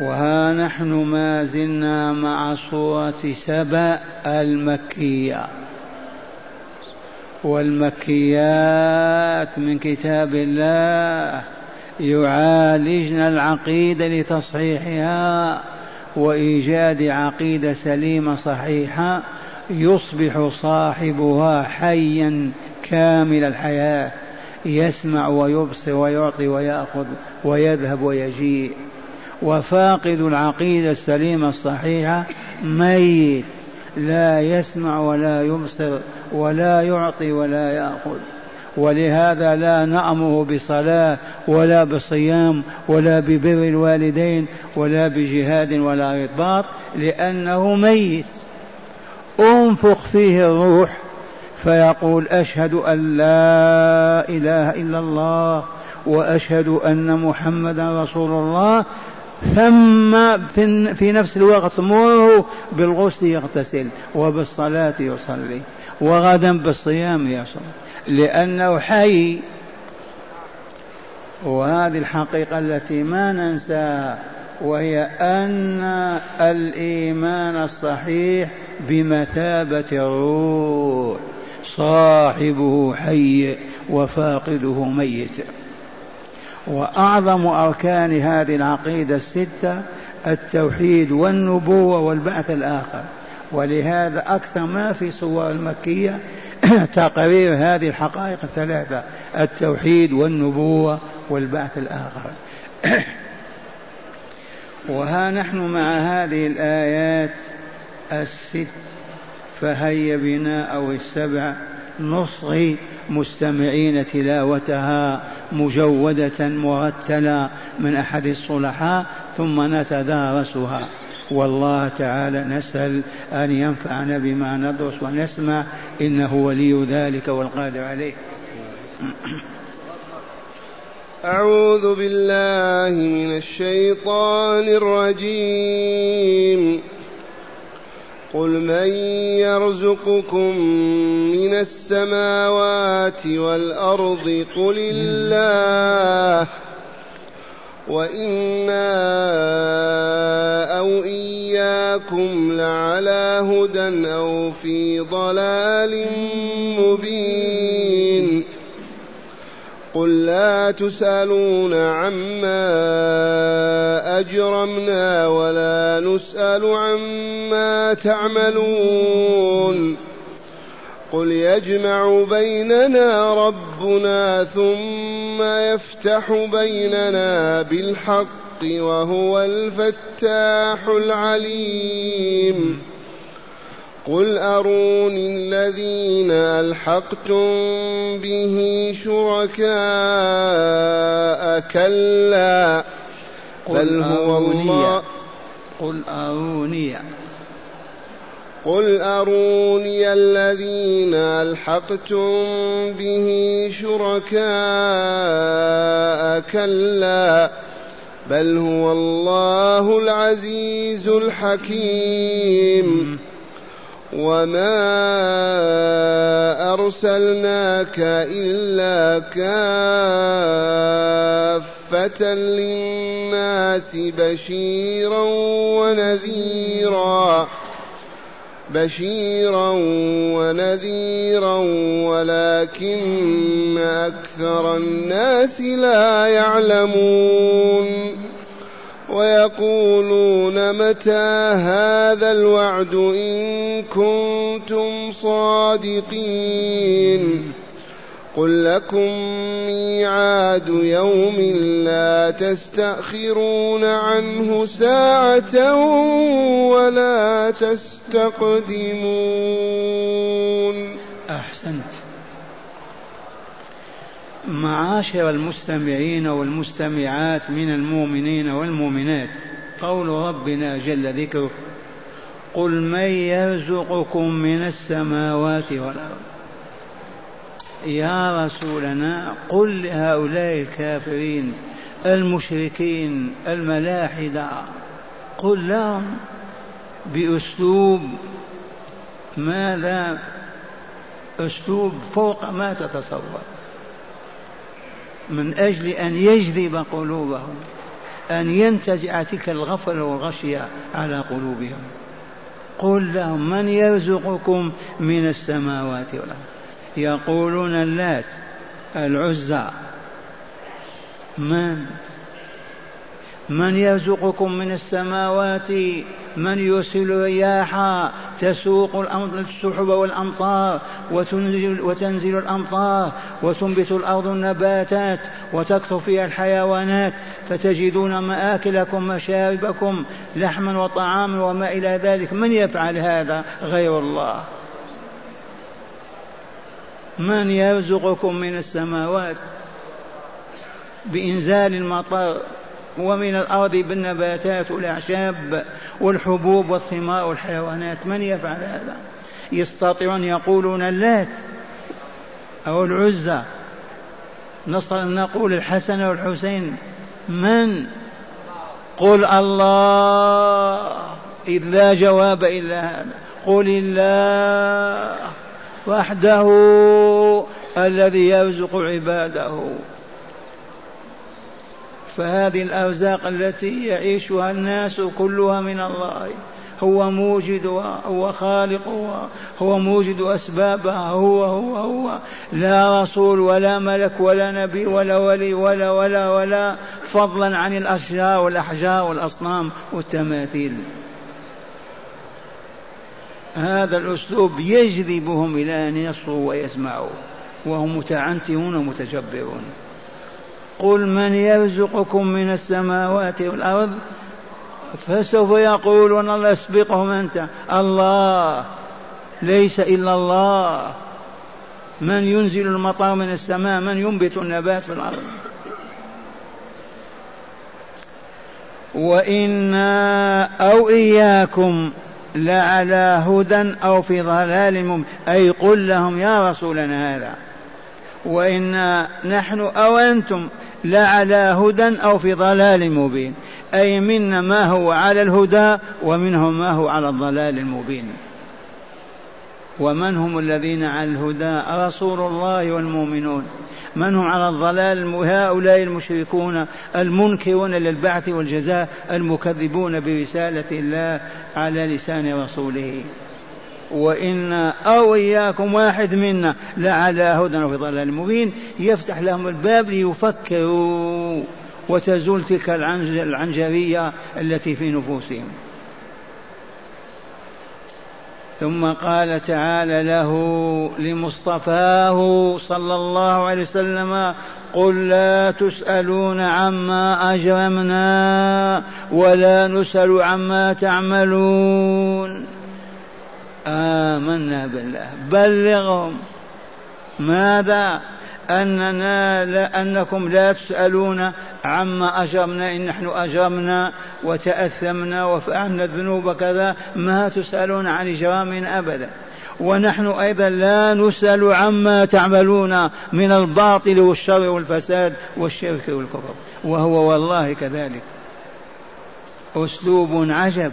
وها نحن ما زلنا مع صورة سبأ المكية. والمكيات من كتاب الله يعالجن العقيدة لتصحيحها وإيجاد عقيدة سليمة صحيحة يصبح صاحبها حيا كامل الحياة يسمع ويبصر ويعطي ويأخذ ويذهب ويجيء. وفاقد العقيدة السليمة الصحيحة ميت لا يسمع ولا يبصر ولا يعطي ولا يأخذ. ولهذا لا نأمره بصلاة ولا بصيام ولا ببر الوالدين ولا بجهاد ولا رباط لأنه ميت. أنفخ فيه الروح فيقول أشهد أن لا إله إلا الله وأشهد أن محمدا رسول الله ثم في نفس الوقت مره بالغسل يغتسل وبالصلاة يصلي وغدا بالصيام يصوم لأنه حي. وهذه الحقيقة التي ما ننساها وهي أن الإيمان الصحيح بمثابة الروح صاحبه حي وفاقده ميت. وأعظم أركان هذه العقيدة الستة التوحيد والنبوة والبعث الآخر. ولهذا أكثر ما في صور المكية تقرير هذه الحقائق الثلاثة التوحيد والنبوة والبعث الآخر. وها نحن مع هذه الآيات الست فهيا بنا أو السبع نصغي مستمعين تلاوتها. مجودة مرتلة من أحد الصلحاء ثم نتدارسها. والله تعالى نسأل أن ينفعنا بما ندرس ونسمع إنه ولي ذلك والقادر عليه. أعوذ بالله من الشيطان الرجيم. قل من يرزقكم من السماوات والارض قل الله وأنا أو اياكم لعلى هدى أو في ضلال مبين قل لا تسألون عما أجرمنا ولا نسأل عما تعملون. قل يجمع بيننا ربنا ثم يفتح بيننا بالحق وهو الفتاح العليم. قل أروني الذين ألحقتم به شركاء كلا بل هو الله قل أروني. قل أروني الذين ألحقتم به شركاء كلا بل هو الله العزيز الحكيم وما أرسلناك إلا كافة للناس بشيرا ونذيرا بشيرا ونذيرا ولكن أكثر الناس لا يعلمون ويقولون متى هذا الوعد إن كنتم صادقين قل لكم ميعاد يوم لا تستأخرون عنه ساعة ولا تستقدمون. أحسنت. معاشر المستمعين والمستمعات من المؤمنين والمؤمنات. قول ربنا جل ذكره قل من يرزقكم من السماوات والأرض. يا رسولنا قل لهؤلاء الكافرين المشركين الملاحدة قل لهم بأسلوب ماذا؟ أسلوب فوق ما تتصور. من أجل أن يجذب قلوبهم أن ينتزع تلك الغفلة والغشية على قلوبهم. قل لهم من يرزقكم من السماوات والأرض؟ يقولون اللات العزى. من؟ من يرزقكم من السماوات من يرسل رياحا تسوق السحب والأمطار وتنزل, وتنزل الأمطار وتنبت الأرض النباتات وتكثر فيها الحيوانات فتجدون مآكلكم مشاربكم لحما وطعاما وما إلى ذلك. من يفعل هذا؟ غير الله. من يرزقكم من السماوات؟ بإنزال المطر ومن الأرض بالنباتات والأعشاب والحبوب والثمار والحيوانات. من يفعل هذا؟ يستطيعون يقولون اللات أو العزى. نقول الحسن والحسين. من؟ قل الله. إذ لا جواب إلا هذا. قل الله وحده الذي يرزق عباده. فهذه الأرزاق التي يعيشها الناس كلها من الله هو موجدها هو خالقها هو موجد أسبابها هو هو هو لا رسول ولا ملك ولا نبي ولا ولي ولا ولا ولا فضلا عن الأشجار والأحجار والأصنام والتماثيل. هذا الأسلوب يجذبهم إلى أن يصغوا ويسمعوا وهم متعنتون ومتجبرون. قل من يرزقكم من السماوات والأرض فسوف يقولون الله اسبقهم أنت. الله ليس إلا الله. من ينزل المطر من السماء من ينبت النبات في الأرض. وإنا أو إياكم لعلى هدى أو في ضلال مبين. أي قل لهم يا رسولنا هذا. وإنا نحن أو أنتم لعلى هدى أو في ضلال مبين. أي منا ما هو على الهدى ومنهم ما هو على الضلال المبين. ومن هم الذين على الهدى؟ رسول الله والمؤمنون. من هم على الضلال؟ هؤلاء المشركون المنكرون للبعث والجزاء المكذبون برسالة الله على لسان رسوله. وإنا أو إياكم واحد منا لعلى هدى وفي ضلال مبين يفتح لهم الباب ليفكروا وتزول تلك العنجرية التي في نفوسهم. ثم قال تعالى له لمصطفاه صلى الله عليه وسلم قل لا تسألون عما أجرمنا ولا نسأل عما تعملون. آمنا بالله. بلغهم. ماذا؟ أننا لا أنكم لا تسألون عما أجرمنا. إن نحن أجرمنا وتأثمنا وفعلنا الذنوب كذا. ما تسألون عن إجرامنا أبدا. ونحن أيضا لا نسأل عما تعملون من الباطل والشر والفساد والشرك والكفر. وهو والله كذلك. أسلوب عجب.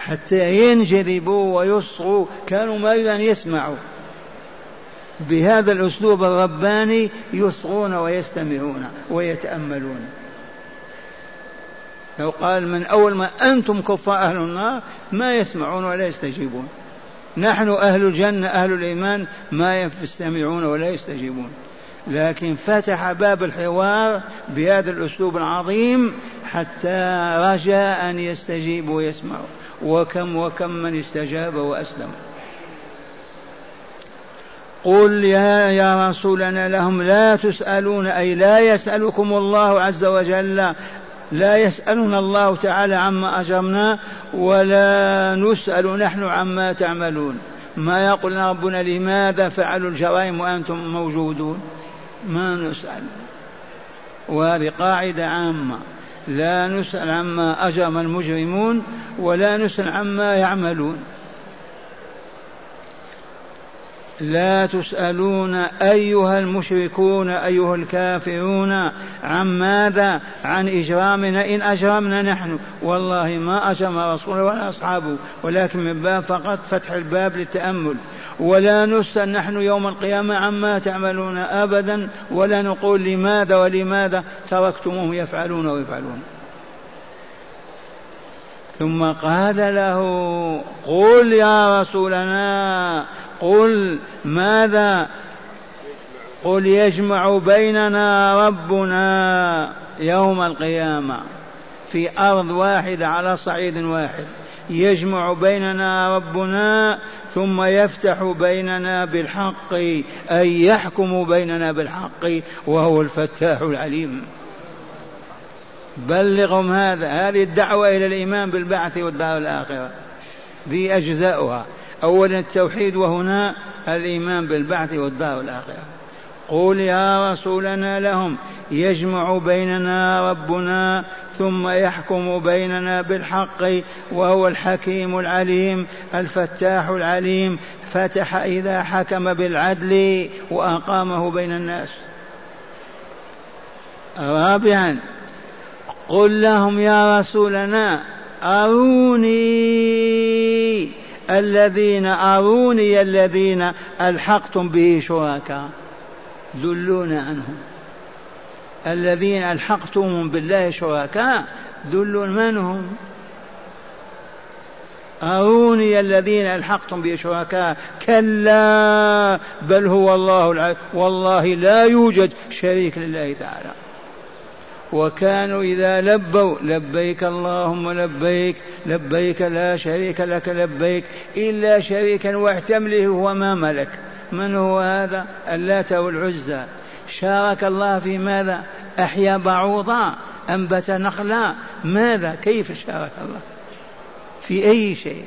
حتى ينجذبوا ويصغوا. كانوا ما يريد أن يسمعوا. بهذا الأسلوب الرباني يصغون ويستمعون ويتأملون. لو قال من أول ما أنتم كفار أهل النار ما يسمعون ولا يستجيبون. نحن أهل الجنة أهل الإيمان ما يستمعون ولا يستجيبون. لكن فتح باب الحوار بهذا الأسلوب العظيم حتى رجاء أن يستجيبوا ويسمعوا. وكم وكم من استجاب وأسلم. قل يا يا رسولنا لهم لا تسألون أي لا يسألكم الله عز وجل لا يسألنا الله تعالى عما أجرمنا ولا نسأل نحن عما تعملون. ما يقول ربنا لماذا فعلوا الجرائم وأنتم موجودون؟ ما نسأل. وهذه قاعدة عامة. لا نسأل عما أجرم المجرمون ولا نسأل عما يعملون. لا تسألون أيها المشركون أيها الكافرون عن ماذا؟ عن إجرامنا. إن أجرمنا نحن والله ما أجرم رسول ولا أصحابه ولكن من باب فقط فتح الباب للتأمل. ولا نسأل نحن يوم القيامة عما تعملون أبدا ولا نقول لماذا ولماذا تركتموهم يفعلون ويفعلون ثم قال له قل يا رسولنا قل ماذا؟ قل يجمع بيننا ربنا يوم القيامة في أرض واحدة على صعيد واحد. يجمع بيننا ربنا ثم يفتح بيننا بالحق أي يحكم بيننا بالحق وهو الفتاح العليم. بلغهم هذا هذه الدعوة إلى الإيمان بالبعث والدار الآخرة. ذي أجزاؤها. أولا التوحيد وهنا الإيمان بالبعث والدار الآخرة. قل يا رسولنا لهم يجمع بيننا ربنا ثم يحكم بيننا بالحق وهو الحكيم العليم الفتاح العليم فتح إذا حكم بالعدل وأقامه بين الناس. رابعا قل لهم يا رسولنا أروني الذين أروني الذين ألحقتم به شركاء. دلونا عنهم. الذين ألحقتم بالله شركاء دلوا من هم؟ أروني الذين ألحقتم به شركاء. كلا بل هو الله والله لا يوجد شريك لله تعالى. وكانوا إذا لبوا لبيك اللهم لبيك لبيك لا شريك لك لبيك إلا شريكا واحتمله هو ما ملك. من هو هذا؟ اللات والعزى. شارك الله في ماذا؟ أحيا بعوضا أنبت نخلا. ماذا؟ كيف شارك الله؟ في أي شيء؟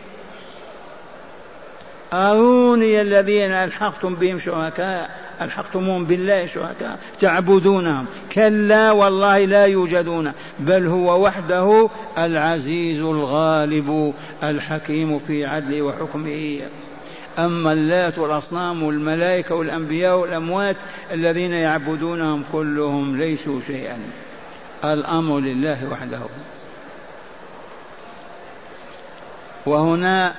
أروني الذين ألحقتم بهم شركاء ألحقتموهم بالله شركاء. تعبدونهم. كلا والله لا يوجدون. بل هو وحده العزيز الغالب الحكيم في عدله وحكمه. أما اللات والأصنام والملائكة والأنبياء والأموات الذين يعبدونهم كلهم ليسوا شيئا. الأمر لله وحده. وهنا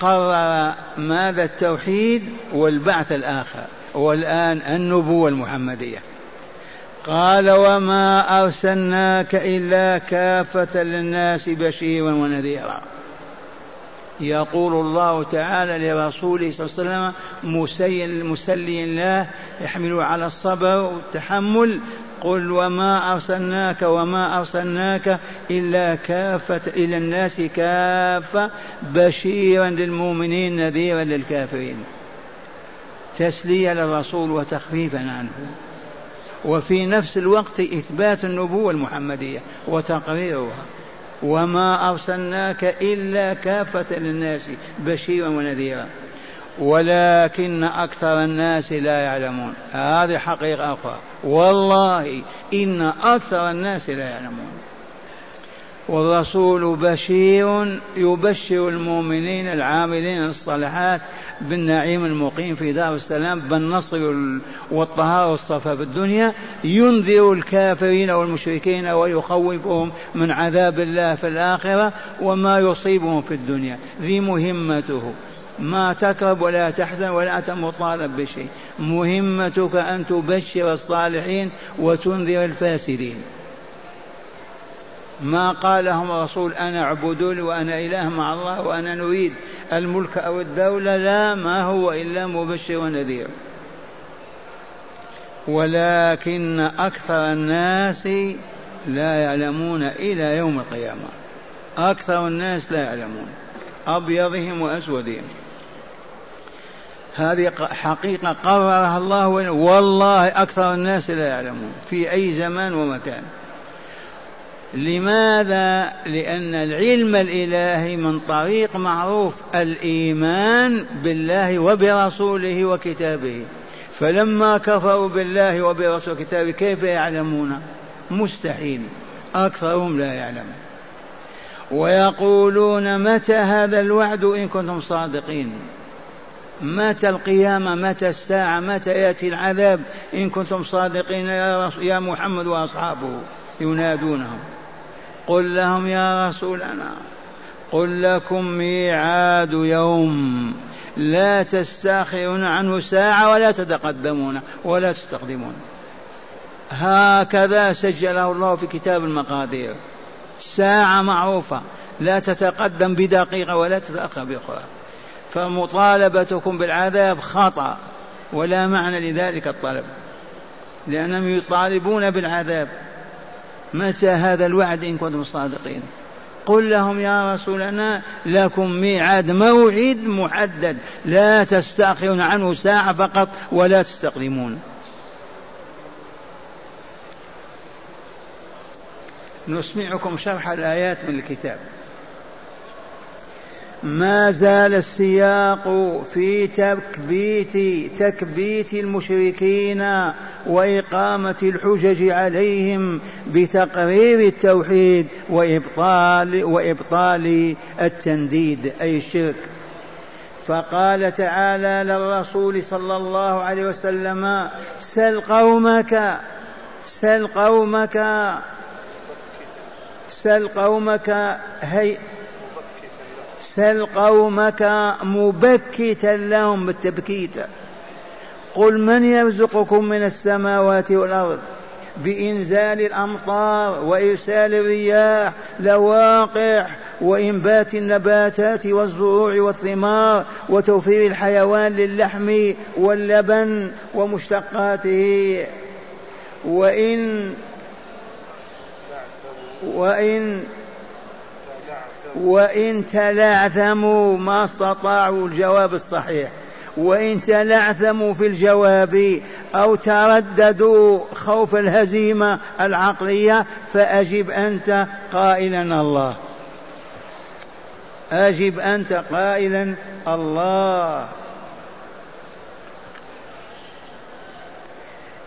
قرر ماذا التوحيد والبعث الآخر والآن النبوة المحمدية. قال وما أرسلناك إلا كافة للناس بشيرا ونذيرا. يقول الله تعالى لرسوله صلى الله عليه وسلم مسلي الله يحمل على الصبر والتحمل قل وما أرسلناك وما أرسلناك إلا كافة إلى الناس كافة بشيرا للمؤمنين نذيرا للكافرين. تسلية للرسول وتخفيفا عنه. وفي نفس الوقت إثبات النبوة المحمدية وتقريرها. وما أرسلناك إلا كافة للناس بشيرا ونذيرا. ولكن أكثر الناس لا يعلمون. هذه حقيقة أخرى. والله إن أكثر الناس لا يعلمون. والرسول بشير يبشر المؤمنين العاملين الصالحات بالنعيم المقيم في دار السلام بالنصر والطهارة والصفاء في الدنيا. ينذر الكافرين والمشركين ويخوفهم من عذاب الله في الآخرة وما يصيبهم في الدنيا. ذي مهمته. ما تكرب ولا تحزن ولا أنت مطالب بشيء. مهمتك أن تبشر الصالحين وتنذر الفاسدين. ما قال لهم الرسول أنا اعبدوني وأنا إله مع الله وأنا نريد الملك أو الدولة لا ما هو إلا مبشر ونذير. ولكن أكثر الناس لا يعلمون إلى يوم القيامة. أكثر الناس لا يعلمون أبيضهم وأسودهم. هذه حقيقة قررها الله والله أكثر الناس لا يعلمون في أي زمان ومكان. لماذا؟ لأن العلم الإلهي من طريق معروف الإيمان بالله وبرسوله وكتابه. فلما كفروا بالله وبرسول كتابه كيف يعلمون؟ مستحيل. أكثرهم لا يعلمون. ويقولون متى هذا الوعد إن كنتم صادقين؟ متى القيامة؟ متى الساعة؟ متى يأتي العذاب؟ إن كنتم صادقين يا محمد وأصحابه ينادونهم. قل لهم يا رسولنا قل لكم ميعاد يوم لا تستأخرون عنه ساعة ولا تتقدمون ولا تستقدمون هكذا سجله الله في كتاب المقادير. ساعة معروفة لا تتقدم بدقيقة ولا تتأخر بأخرى. فمطالبتكم بالعذاب خطأ ولا معنى لذلك الطلب. لأنهم يطالبون بالعذاب. متى هذا الوعد إن كنتم صادقين؟ قل لهم يا رسولنا لكم ميعاد موعد محدد لا تستأخرون عنه ساعة فقط ولا تستقدمون. نسمعكم شرح الآيات من الكتاب. ما زال السياق في تكبيت تكبيت المشركين وإقامة الحجج عليهم بتقرير التوحيد وإبطال وإبطال التنديد أي الشرك. فقال تعالى للرسول صلى الله عليه وسلم سل قومك سل قومك سل قومك هي سل قومك مبكتا لهم بالتبكيت. قل من يرزقكم من السماوات والأرض بإنزال الأمطار وإرسال الرياح لواقع وإنبات النباتات والزروع والثمار وتوفير الحيوان للحم واللبن ومشتقاته. وإن وإن وإن تلعثموا ما استطاعوا الجواب الصحيح. وإن تلعثموا في الجواب أو ترددوا خوف الهزيمة العقلية فأجب أنت قائلا الله. أجب أنت قائلا الله.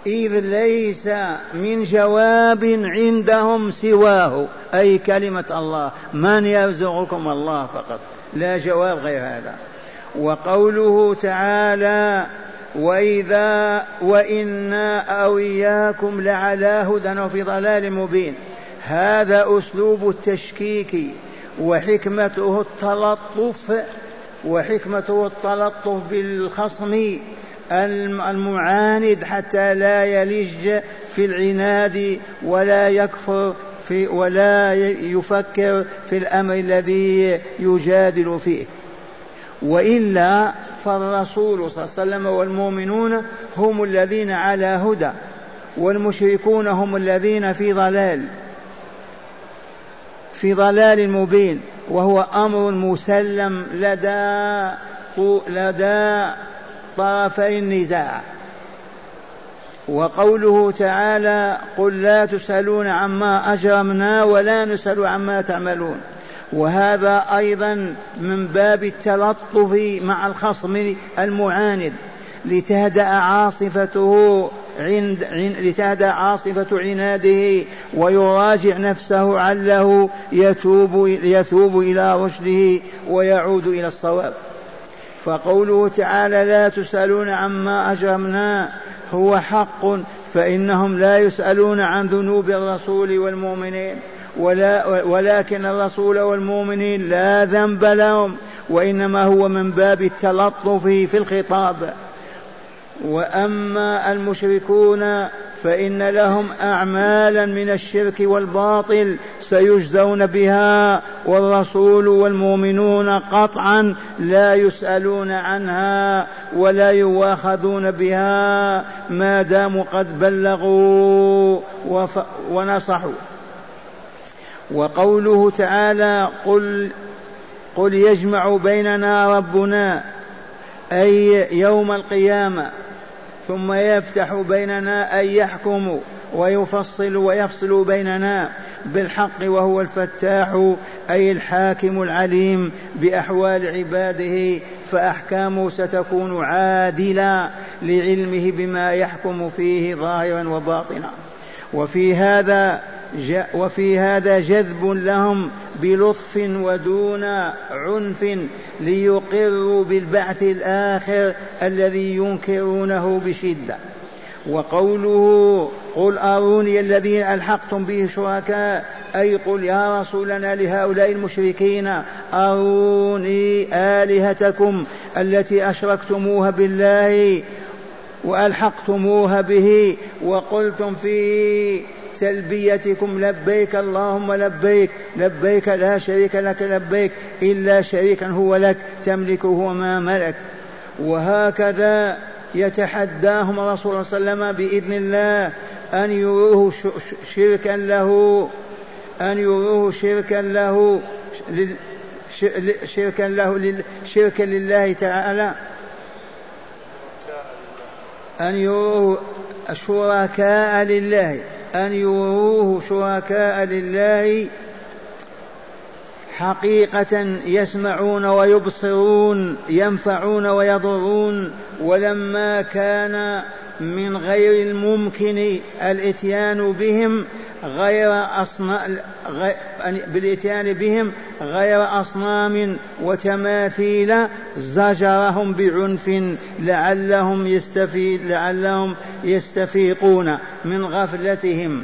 إذ ليس من جواب عندهم سواه. أي كلمة الله. من يرزقكم الله فقط. لا جواب غير هذا. وقوله تعالى وإذا وإنا أو إياكم لعلى هدى وفي ضلال مبين. هذا أسلوب التشكيك وحكمته التلطف وحكمته التلطف بالخصم المعاند حتى لا يلج في العناد ولا يكفر في ولا يفكر في الأمر الذي يجادل فيه. وإلا فالرسول صلى الله عليه وسلم والمؤمنون هم الذين على هدى والمشركون هم الذين في ضلال في ضلال مبين وهو أمر مسلم لدى لدى طرفي النزاع. وقوله تعالى قل لا تسألون عما أجرمنا ولا نسأل عما تعملون. وهذا أيضا من باب التلطف مع الخصم المعاند. لتهدأ عاصفته عند, لتهدأ عاصفة عناده ويراجع نفسه عله يتوب يتوب إلى رشده ويعود إلى الصواب. فقوله تعالى لا تسألون عما أجرمنا هو حق فإنهم لا يسألون عن ذنوب الرسول والمؤمنين ولا ولكن الرسول والمؤمنين لا ذنب لهم وإنما هو من باب التلطف في الخطاب. وأما المشركون فإن لهم أعمالا من الشرك والباطل سيجزون بها والرسول والمؤمنون قطعا لا يسألون عنها ولا يواخذون بها ما داموا قد بلغوا ونصحوا. وقوله تعالى قل قل يجمع بيننا ربنا أي يوم القيامة. ثم يفتح بيننا أن يحكم ويفصل ويفصل بيننا بالحق وهو الفتاح أي الحاكم العليم بأحوال عباده فأحكامه ستكون عادلة لعلمه بما يحكم فيه ظاهرا وباطنا. وفي هذا وفي هذا جذب لهم بلطف ودون عنف ليقروا بالبعث الآخر الذي ينكرونه بشدة. وقوله قل أروني الذين ألحقتم به شركاء أي قل يا رسولنا لهؤلاء المشركين أروني آلهتكم التي أشركتموها بالله وألحقتموها به وقلتم في تلبيتكم لبيك اللهم لبيك لبيك لا شريك لك لبيك إلا شريكا هو لك تملكه وما ملك. وهكذا يتحداهم الرسول صلى الله عليه وسلم بإذن الله أن يروه شركا له أن يروه شركا له شركا له شركا لله تعالى. أن يروه شركاء لله أن يروه شركاء لله حقيقة يسمعون ويبصرون ينفعون ويضرون. ولما كان من غير الممكن الإتيان بهم غير أصنام بالإتيان بهم غير أصنام وتماثيل زجرهم بعنف لعلهم يستفيد لعلهم يستفيقون من غفلتهم.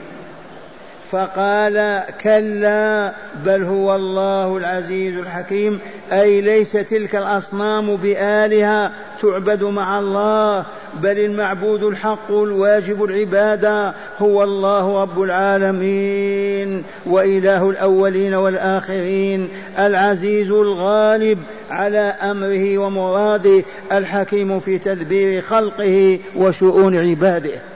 فقال كلا بل هو الله العزيز الحكيم أي ليس تلك الأصنام بآلهة تعبد مع الله بل المعبود الحق الواجب العبادة هو الله رب العالمين وإله الأولين والآخرين العزيز الغالب على أمره ومراده الحكيم في تدبير خلقه وشؤون عباده.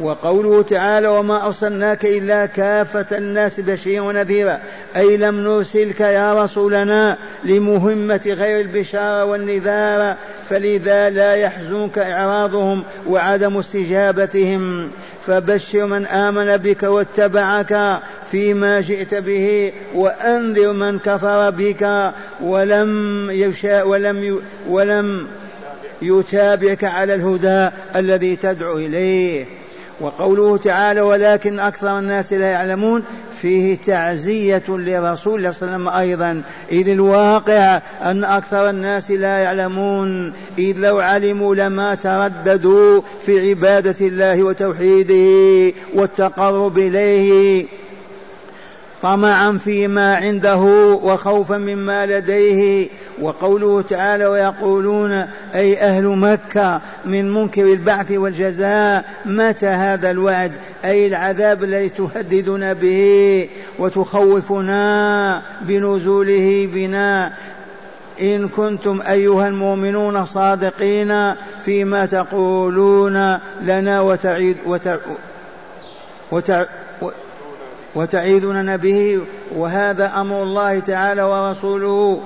وقوله تعالى وما أرسلناك إلا كافة الناس بشيرا ونذيرا. أي لم نرسلك يا رسولنا لمهمة غير البشارة والنذار فلذا لا يحزنك إعراضهم وعدم استجابتهم. فبشر من آمن بك واتبعك فيما جئت به وأنذر من كفر بك ولم يشاء ولم ولم يتابعك على الهدى الذي تدعو إليه. وقوله تعالى ولكن أكثر الناس لا يعلمون فيه تعزية لرسول الله صلى الله عليه وسلم أيضا. إذ الواقع أن أكثر الناس لا يعلمون. إذ لو علموا لما ترددوا في عبادة الله وتوحيده والتقرب إليه. طمعا فيما عنده وخوفا مما لديه. وقوله تعالى ويقولون أي أهل مكة من منكر البعث والجزاء متى هذا الوعد؟ أي العذاب الذي تهددنا به وتخوفنا بنزوله بنا. إن كنتم أيها المؤمنون صادقين فيما تقولون لنا وتعيد وتع وتعيدوننا به وهذا أمر الله تعالى ورسوله.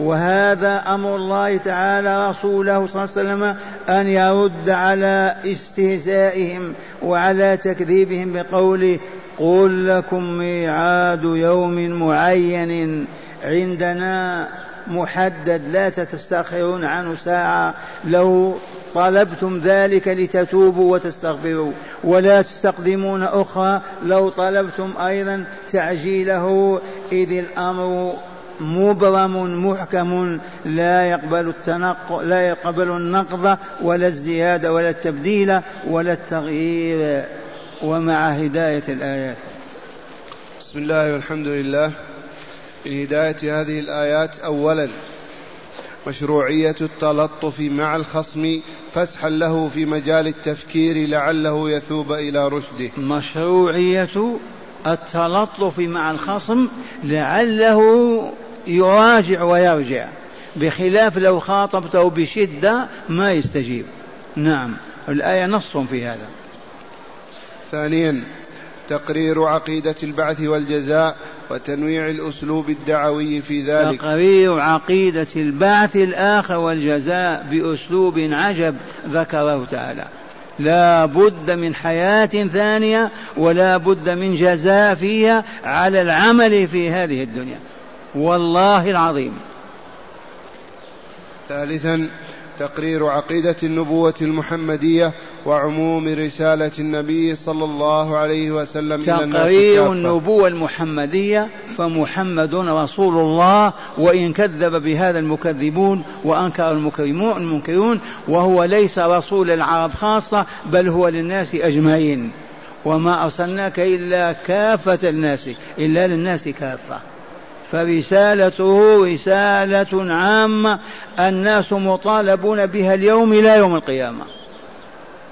وهذا أمر الله تعالى رسوله صلى الله عليه وسلم أن يرد على استهزائهم وعلى تكذيبهم بقوله قل لكم ميعاد يوم معين عندنا محدد لا تستأخرون عنه ساعة. لو طلبتم ذلك لتتوبوا وتستغفروا. ولا تستقدمون أخرى لو طلبتم أيضا تعجيله. إذ الأمر مبرم محكم لا يقبل التنق لا يقبل النقض ولا الزيادة ولا التبديل ولا التغيير. ومع هداية الآيات. بسم الله والحمد لله. من هداية هذه الآيات أولا مشروعية التلطف مع الخصم فسحا له في مجال التفكير لعله يثوب إلى رشده. مشروعية التلطف مع الخصم لعله يراجع ويرجع. بخلاف لو خاطبته بشدة ما يستجيب. نعم. الآية نص في هذا. ثانيا تقرير عقيدة البعث والجزاء وتنويع الأسلوب الدعوي في ذلك. تقرير عقيدة البعث الآخر والجزاء بأسلوب عجب ذكره تعالى. لا بد من حياة ثانية ولا بد من جزاء فيها على العمل في هذه الدنيا. والله العظيم. ثالثا تقرير عقيدة النبوة المحمدية وعموم رسالة النبي صلى الله عليه وسلم إلى الناس تقرير النبوة المحمدية فمحمد رسول الله وإن كذب بهذا المكذبون وأنكر المنكرون وهو ليس رسول العرب خاصة بل هو للناس أجمعين. وما أرسلناك إلا كافة الناس إلا للناس كافة. فرسالته رسالة عامة الناس مطالبون بها اليوم إلى يوم القيامة.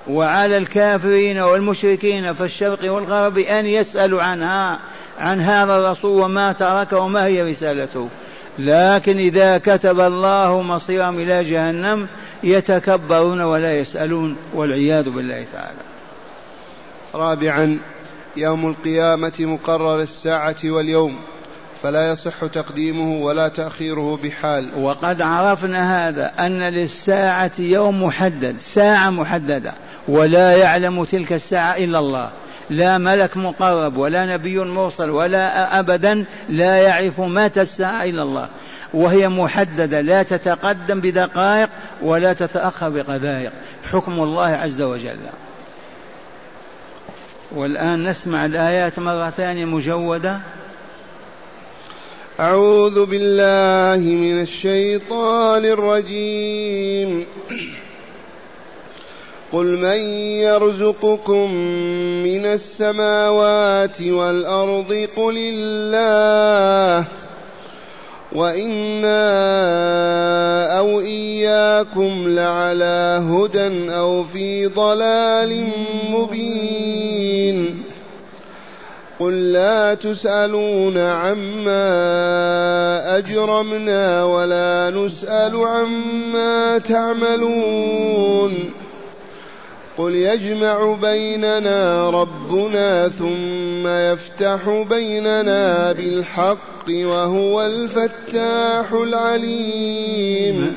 وعلى الكافرين والمشركين في الشرق والغرب أن يسألوا عنها عن هذا الرسول وما ترك وما هي رسالته. لكن إذا كتب الله مصيرهم إلى جهنم يتكبرون ولا يسألون والعياذ بالله تعالى. رابعا يوم القيامة مقرر الساعة واليوم. فلا يصح تقديمه ولا تأخيره بحال. وقد عرفنا هذا أن للساعة يوم محدد ساعة محددة ولا يعلم تلك الساعة إلا الله. لا ملك مقرب ولا نبي مرسل ولا أبدا لا يعرف متى الساعة إلا الله. وهي محددة لا تتقدم بدقائق ولا تتأخر بقذائق حكم الله عز وجل. والآن نسمع الآيات مرة ثانية مجودة. أعوذ بالله من الشيطان الرجيم. قل من يرزقكم من السماوات والأرض؟ قل الله. وإنا أو إياكم لعلى هدى أو في ضلال مبين. قل لا تسألون عما أجرمنا ولا نسأل عما تعملون. قل يجمع بيننا ربنا ثم يفتح بيننا بالحق وهو الفتاح العليم.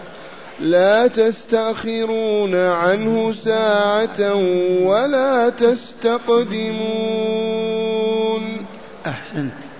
لا تستأخرون عنه ساعة ولا تستقدمون. أحسنت.